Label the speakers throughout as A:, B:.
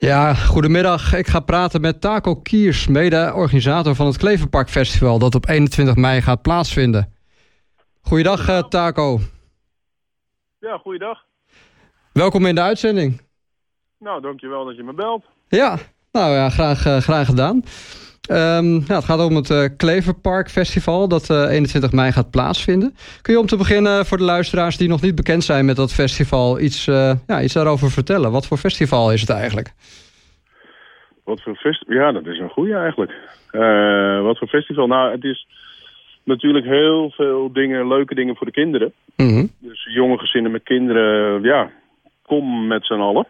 A: Ja, goedemiddag. Ik ga praten met Taco Kiers, mede-organisator van het Kleverpark Festival... dat op 21 mei gaat plaatsvinden. Goeiedag, uh, Taco.
B: Ja, goeiedag.
A: Welkom in de uitzending.
B: Nou, dankjewel dat je me belt.
A: Ja, nou ja, graag, uh, graag gedaan. Um, nou, het gaat om het uh, Kleverpark Festival dat uh, 21 mei gaat plaatsvinden. Kun je om te beginnen voor de luisteraars die nog niet bekend zijn met dat festival iets, uh, ja, iets daarover vertellen? Wat voor festival is het eigenlijk?
B: Wat voor festival? Ja, dat is een goede eigenlijk. wat voor festival? Nou, het is natuurlijk heel veel dingen, leuke dingen voor de kinderen.
A: Mm -hmm.
B: Dus jonge gezinnen met kinderen, ja, kom met z'n allen.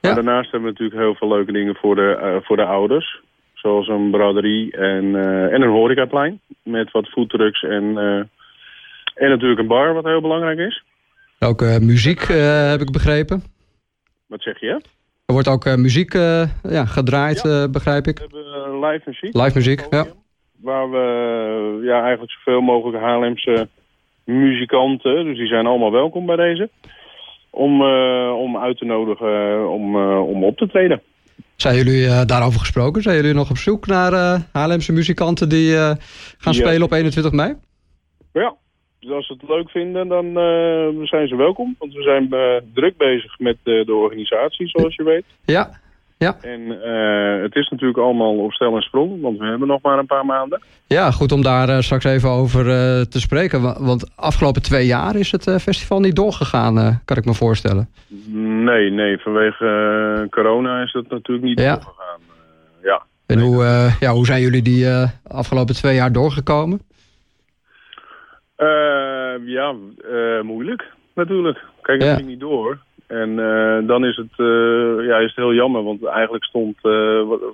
B: Maar daarnaast hebben we natuurlijk heel veel leuke dingen voor de, voor de ouders. Zoals een braderie en, uh, en een horecaplein. Met wat foodtrucks en, uh, en natuurlijk een bar, wat heel belangrijk is.
A: Ook uh, muziek, heb ik begrepen.
B: Wat zeg je?
A: Er wordt ook muziek ja, gedraaid,
B: ja.
A: begrijp ik.
B: We hebben live muziek.
A: Live muziek, ja.
B: Waar we ja, eigenlijk zoveel mogelijk Haarlemse muzikanten, dus die zijn allemaal welkom bij deze. Om, om uit te nodigen om, om op te treden.
A: Zijn jullie uh, daarover gesproken? Zijn jullie nog op zoek naar uh, Haarlemse muzikanten die uh, gaan ja. spelen op 21 mei?
B: Ja, dus als ze het leuk vinden, dan zijn ze welkom. Want we zijn druk bezig met de organisatie, zoals je weet.
A: Ja, ja.
B: En het is natuurlijk allemaal op stel en sprong, want we hebben nog maar een paar maanden.
A: Ja, goed om daar straks even over te spreken. Want afgelopen twee jaar is het festival niet doorgegaan, kan ik me voorstellen.
B: Nee, nee. Vanwege corona is dat natuurlijk niet
A: ja.
B: doorgegaan. Ja.
A: En hoe, ja, hoe zijn jullie die afgelopen twee jaar doorgekomen?
B: ja, moeilijk natuurlijk. Kijk, het
A: Ja.
B: ging niet door. En dan is het, ja, is het heel jammer, want eigenlijk stond,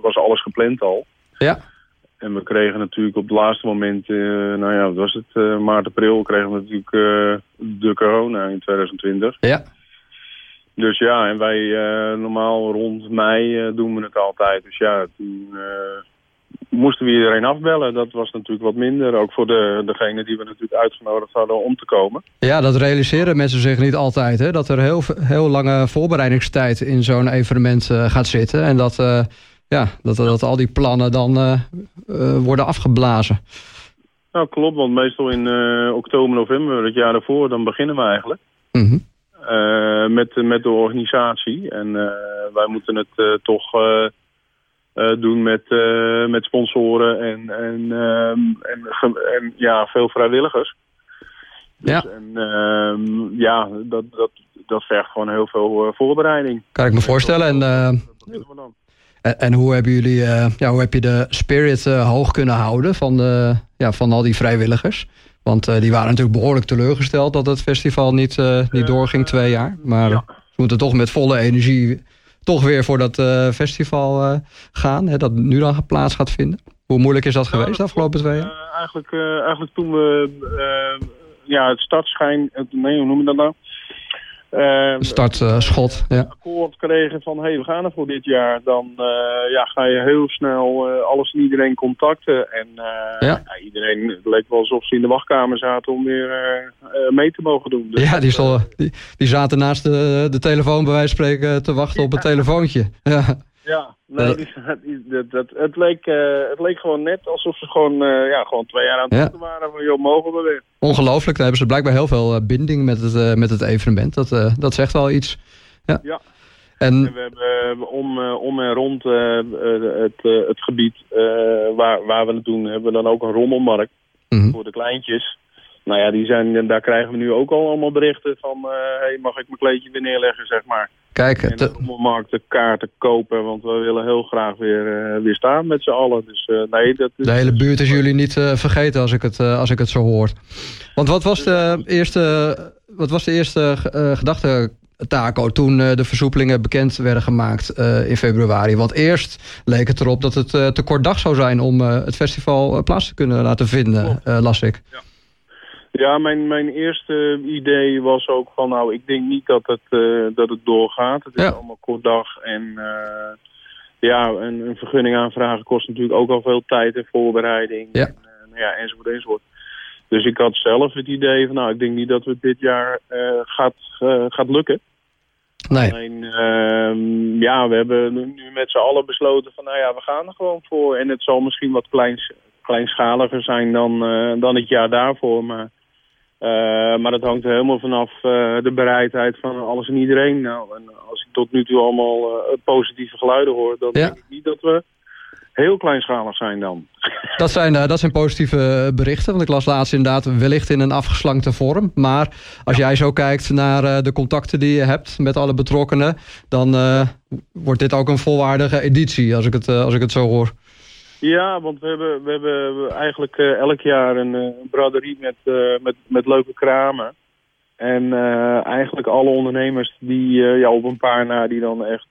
B: was alles gepland al.
A: Ja.
B: En we kregen natuurlijk op het laatste moment, nou ja, wat was het, maart, april, kregen we natuurlijk de corona in 2020.
A: Ja.
B: Dus ja, en wij normaal rond mei doen we het altijd. Dus ja, toen moesten we iedereen afbellen. Dat was natuurlijk wat minder. Ook voor de, degene die we natuurlijk uitgenodigd hadden om te komen.
A: Ja, dat realiseren mensen zich niet altijd. Hè? Dat er heel, heel lange voorbereidingstijd in zo'n evenement gaat zitten. En dat, ja, dat, dat al die plannen dan worden afgeblazen.
B: Nou, klopt. Want meestal in oktober, november, het jaar daarvoor, dan beginnen we eigenlijk.
A: Mm -hmm.
B: Uh, met, met de organisatie. En wij moeten het uh, toch doen met, met sponsoren en, en, en, en, ja, veel vrijwilligers. Dus,
A: ja,
B: en, ehm, ja dat, dat, dat vergt gewoon heel veel voorbereiding.
A: Kan ik me voorstellen. En, en, en, hoe hebben jullie, ja, hoe heb je de spirit hoog kunnen houden van, de, ja, van al die vrijwilligers? Want die waren natuurlijk behoorlijk teleurgesteld dat het festival niet, niet doorging twee jaar. Maar
B: ja.
A: ze moeten toch met volle energie toch weer voor dat uh, festival gaan. Hè, dat nu dan plaats gaat vinden. Hoe moeilijk is dat geweest de afgelopen twee jaar?
B: eigenlijk, eigenlijk toen we ja, het startschijn... nee, hoe noem je dat nou?
A: Uh, Startschot, uh, ja.
B: akkoord kregen van, hey, we gaan er voor dit jaar. Dan uh, ja, ga je heel snel alles en iedereen contacten. En
A: ja.
B: ja, iedereen, het leek wel alsof ze in de wachtkamer zaten om weer mee te mogen doen.
A: Dus ja, die, stol, die, die, zaten naast de, de telefoon bij wijze van spreken te wachten op een telefoontje. Ja,
B: ja nee, die, dat, dat, het, leek, het leek gewoon net alsof ze gewoon, ja, gewoon twee jaar aan het ja. waren. Van, joh, mogen we weer.
A: Ongelooflijk, daar hebben ze blijkbaar heel veel binding met het, met het evenement. Dat, dat zegt wel iets. Ja.
B: ja.
A: En,
B: en we hebben om, om en rond het, het gebied waar, waar we het doen, hebben we dan ook een rommelmarkt
A: mm -hmm.
B: voor de kleintjes. Nou ja, die zijn, daar krijgen we nu ook al allemaal berichten van... hey, mag ik mijn kleedje weer neerleggen, zeg maar.
A: Kijk,
B: en de rommelmarkt kaarten kopen, want we willen heel graag weer, weer staan met z'n allen. Dus nee, dat is...
A: De hele buurt is jullie niet vergeten als ik, het, als ik het zo hoor. Want wat was de eerste, wat was de eerste uh, gedachte, Taco, toen uh, de versoepelingen bekend werden gemaakt uh, in februari? Want eerst leek het erop dat het te kort dag zou zijn om het festival plaats te kunnen laten vinden, las ik.
B: Ja. Ja, mijn, mijn eerste idee was ook van, nou, ik denk niet dat het, uh, dat het doorgaat. Het is
A: Ja.
B: allemaal kort dag en uh, ja, een, een vergunning aanvragen kost natuurlijk ook al veel tijd en voorbereiding.
A: Ja.
B: En, uh, nou ja, enzovoort, enzovoort. Dus ik had zelf het idee van, nou, ik denk niet dat het dit jaar gaat, gaat lukken.
A: Nee.
B: Alleen, ehm, ja, we hebben nu met z'n allen besloten van, nou ja, we gaan er gewoon voor. En het zal misschien wat kleins, kleinschaliger zijn dan, eh, dan het jaar daarvoor. Maar, eh, maar dat hangt er helemaal vanaf eh, de bereidheid van alles en iedereen. Nou, en als ik tot nu toe allemaal eh, positieve geluiden hoor, dan
A: Ja.
B: denk ik niet dat we heel kleinschalig zijn dan.
A: Dat zijn, eh, dat zijn positieve berichten. Want ik las laatst inderdaad wellicht in een afgeslankte vorm. Maar als jij zo kijkt naar eh, de contacten die je hebt met alle betrokkenen... dan eh, wordt dit ook een volwaardige editie, als ik het, eh, als ik het zo hoor.
B: Ja, want we hebben, we hebben eigenlijk eh, elk jaar een eh, braderie met, eh, met, met leuke kramen. En eigenlijk alle ondernemers die ja, op een paar na die dan echt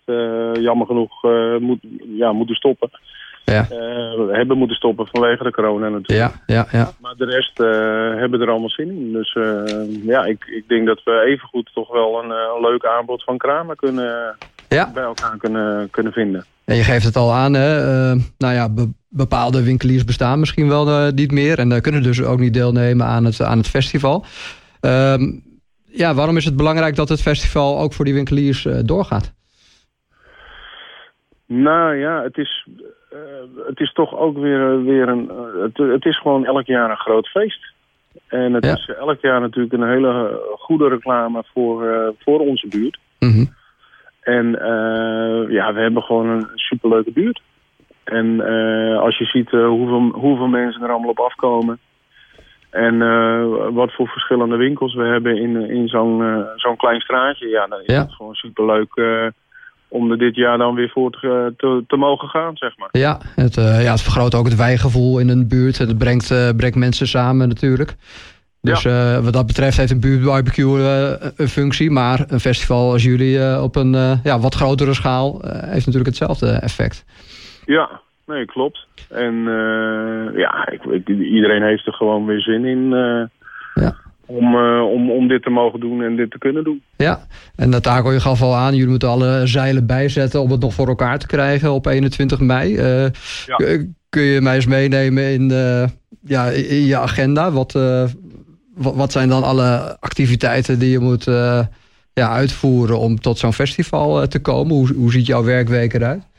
B: jammer genoeg moet, ja, moeten stoppen.
A: Ja.
B: Hebben moeten stoppen vanwege de corona natuurlijk.
A: Ja, ja, ja.
B: Maar de rest hebben er allemaal zin in. Dus ja, ik, ik denk dat we evengoed toch wel een, een leuk aanbod van kramen kunnen,
A: Ja.
B: bij elkaar kunnen, kunnen vinden.
A: En je geeft het al aan, hè? eh, nou ja, be- bepaalde winkeliers bestaan misschien wel eh, niet meer... en eh, kunnen dus ook niet deelnemen aan het, aan het festival. Ehm, ja, waarom is het belangrijk dat het festival ook voor die winkeliers doorgaat?
B: Nou ja, het is, het is toch ook weer, weer een... het, het is gewoon elk jaar een groot feest. En het
A: Ja.
B: is elk jaar natuurlijk een hele goede reclame voor, voor onze buurt.
A: Mhm.
B: En eh, ja, we hebben gewoon een superleuke buurt. En eh, als je ziet eh, hoeveel, hoeveel mensen er allemaal op afkomen... en wat voor verschillende winkels we hebben in, in zo'n zo'n klein straatje... ja, dan is
A: Ja.
B: het gewoon superleuk eh om er dit jaar dan weer voor te, te, te mogen gaan, zeg maar.
A: Ja, het, ja, het vergroot ook het wijgevoel in een buurt. Het brengt, brengt mensen samen natuurlijk. Dus eh, wat dat betreft heeft een buurtbarbecue eh, een functie. Maar een festival als jullie eh, op een ja, wat grotere schaal... heeft natuurlijk hetzelfde effect.
B: Ja, nee, klopt. En ja, ik, ik- iedereen heeft er gewoon weer zin in...
A: Ja.
B: om, om, om dit te mogen doen en dit te kunnen doen.
A: Ja, en dat Taco, je gaf al aan... jullie moeten alle zeilen bijzetten om het nog voor elkaar te krijgen op 21 mei.
B: Ja.
A: Kun je mij eens meenemen in, ja, in je agenda? Wat, wat, wat zijn dan alle activiteiten die je moet eh, ja, uitvoeren... om tot zo'n festival eh, te komen? Hoe, hoe ziet jouw werkweek eruit?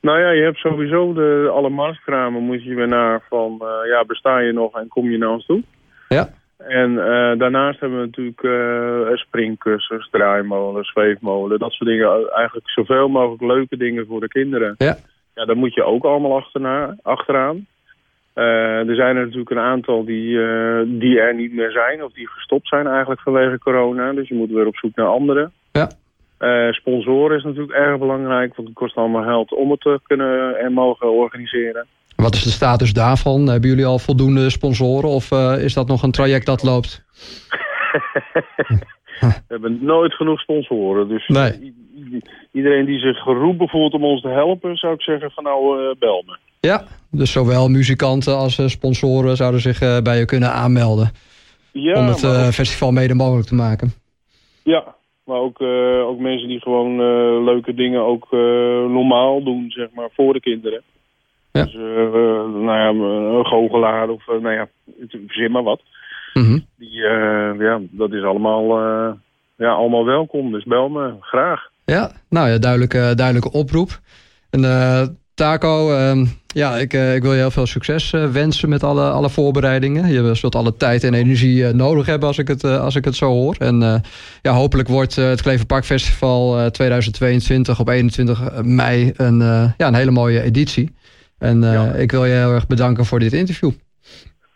B: Nou ja, je hebt sowieso de, alle marktkramen moet je weer naar van, eh, ja, besta je nog en kom je naar ons toe?
A: Ja.
B: En daarnaast hebben we natuurlijk eh springkussens, draaimolen, zweefmolen, dat soort dingen. Eigenlijk zoveel mogelijk leuke dingen voor de kinderen.
A: Ja.
B: Ja, daar moet je ook allemaal achterna, achteraan. Eh, er zijn er natuurlijk een aantal die, eh, die er niet meer zijn of die gestopt zijn eigenlijk vanwege corona. Dus je moet weer op zoek naar andere.
A: Ja.
B: Eh, sponsoren is natuurlijk erg belangrijk, want het kost allemaal geld om het te kunnen en mogen organiseren.
A: Wat is de status daarvan? Hebben jullie al voldoende sponsoren of is dat nog een traject dat loopt?
B: We hebben nooit genoeg sponsoren, dus
A: Nee.
B: iedereen die zich geroepen voelt om ons te helpen, zou ik zeggen van nou bel me.
A: Ja, dus zowel muzikanten als eh, sponsoren zouden zich eh, bij je kunnen aanmelden...
B: Ja,
A: om het eh,
B: ook,
A: festival mede mogelijk te maken.
B: ja, maar ook, ook mensen die gewoon leuke dingen ook normaal doen, zeg maar, voor de kinderen.
A: Ja.
B: Dus, nou ja, een goochelaar of, nou ja, verzin maar wat.
A: Mhm.
B: Die, ja, dat is allemaal, ja, allemaal welkom, dus bel me, graag.
A: Ja, nou ja, duidelijke, duidelijke oproep. En Taco, ehm, ja, ik, eh, ik wil je heel veel succes eh, wensen met alle, alle voorbereidingen. Je zult alle tijd en energie eh, nodig hebben als ik het, als ik het zo hoor. En ja, hopelijk wordt het Kleverpark Festival eh, 2022 op 21 mei een, ja, een hele mooie editie. En
B: Ja.
A: ik wil je heel erg bedanken voor dit interview.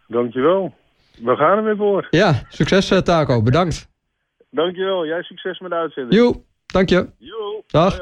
B: Dankjewel. We gaan er weer voor.
A: Ja, succes Taco. Bedankt.
B: Dankjewel. Jij succes met de uitzending.
A: Joe, dank je. Dag.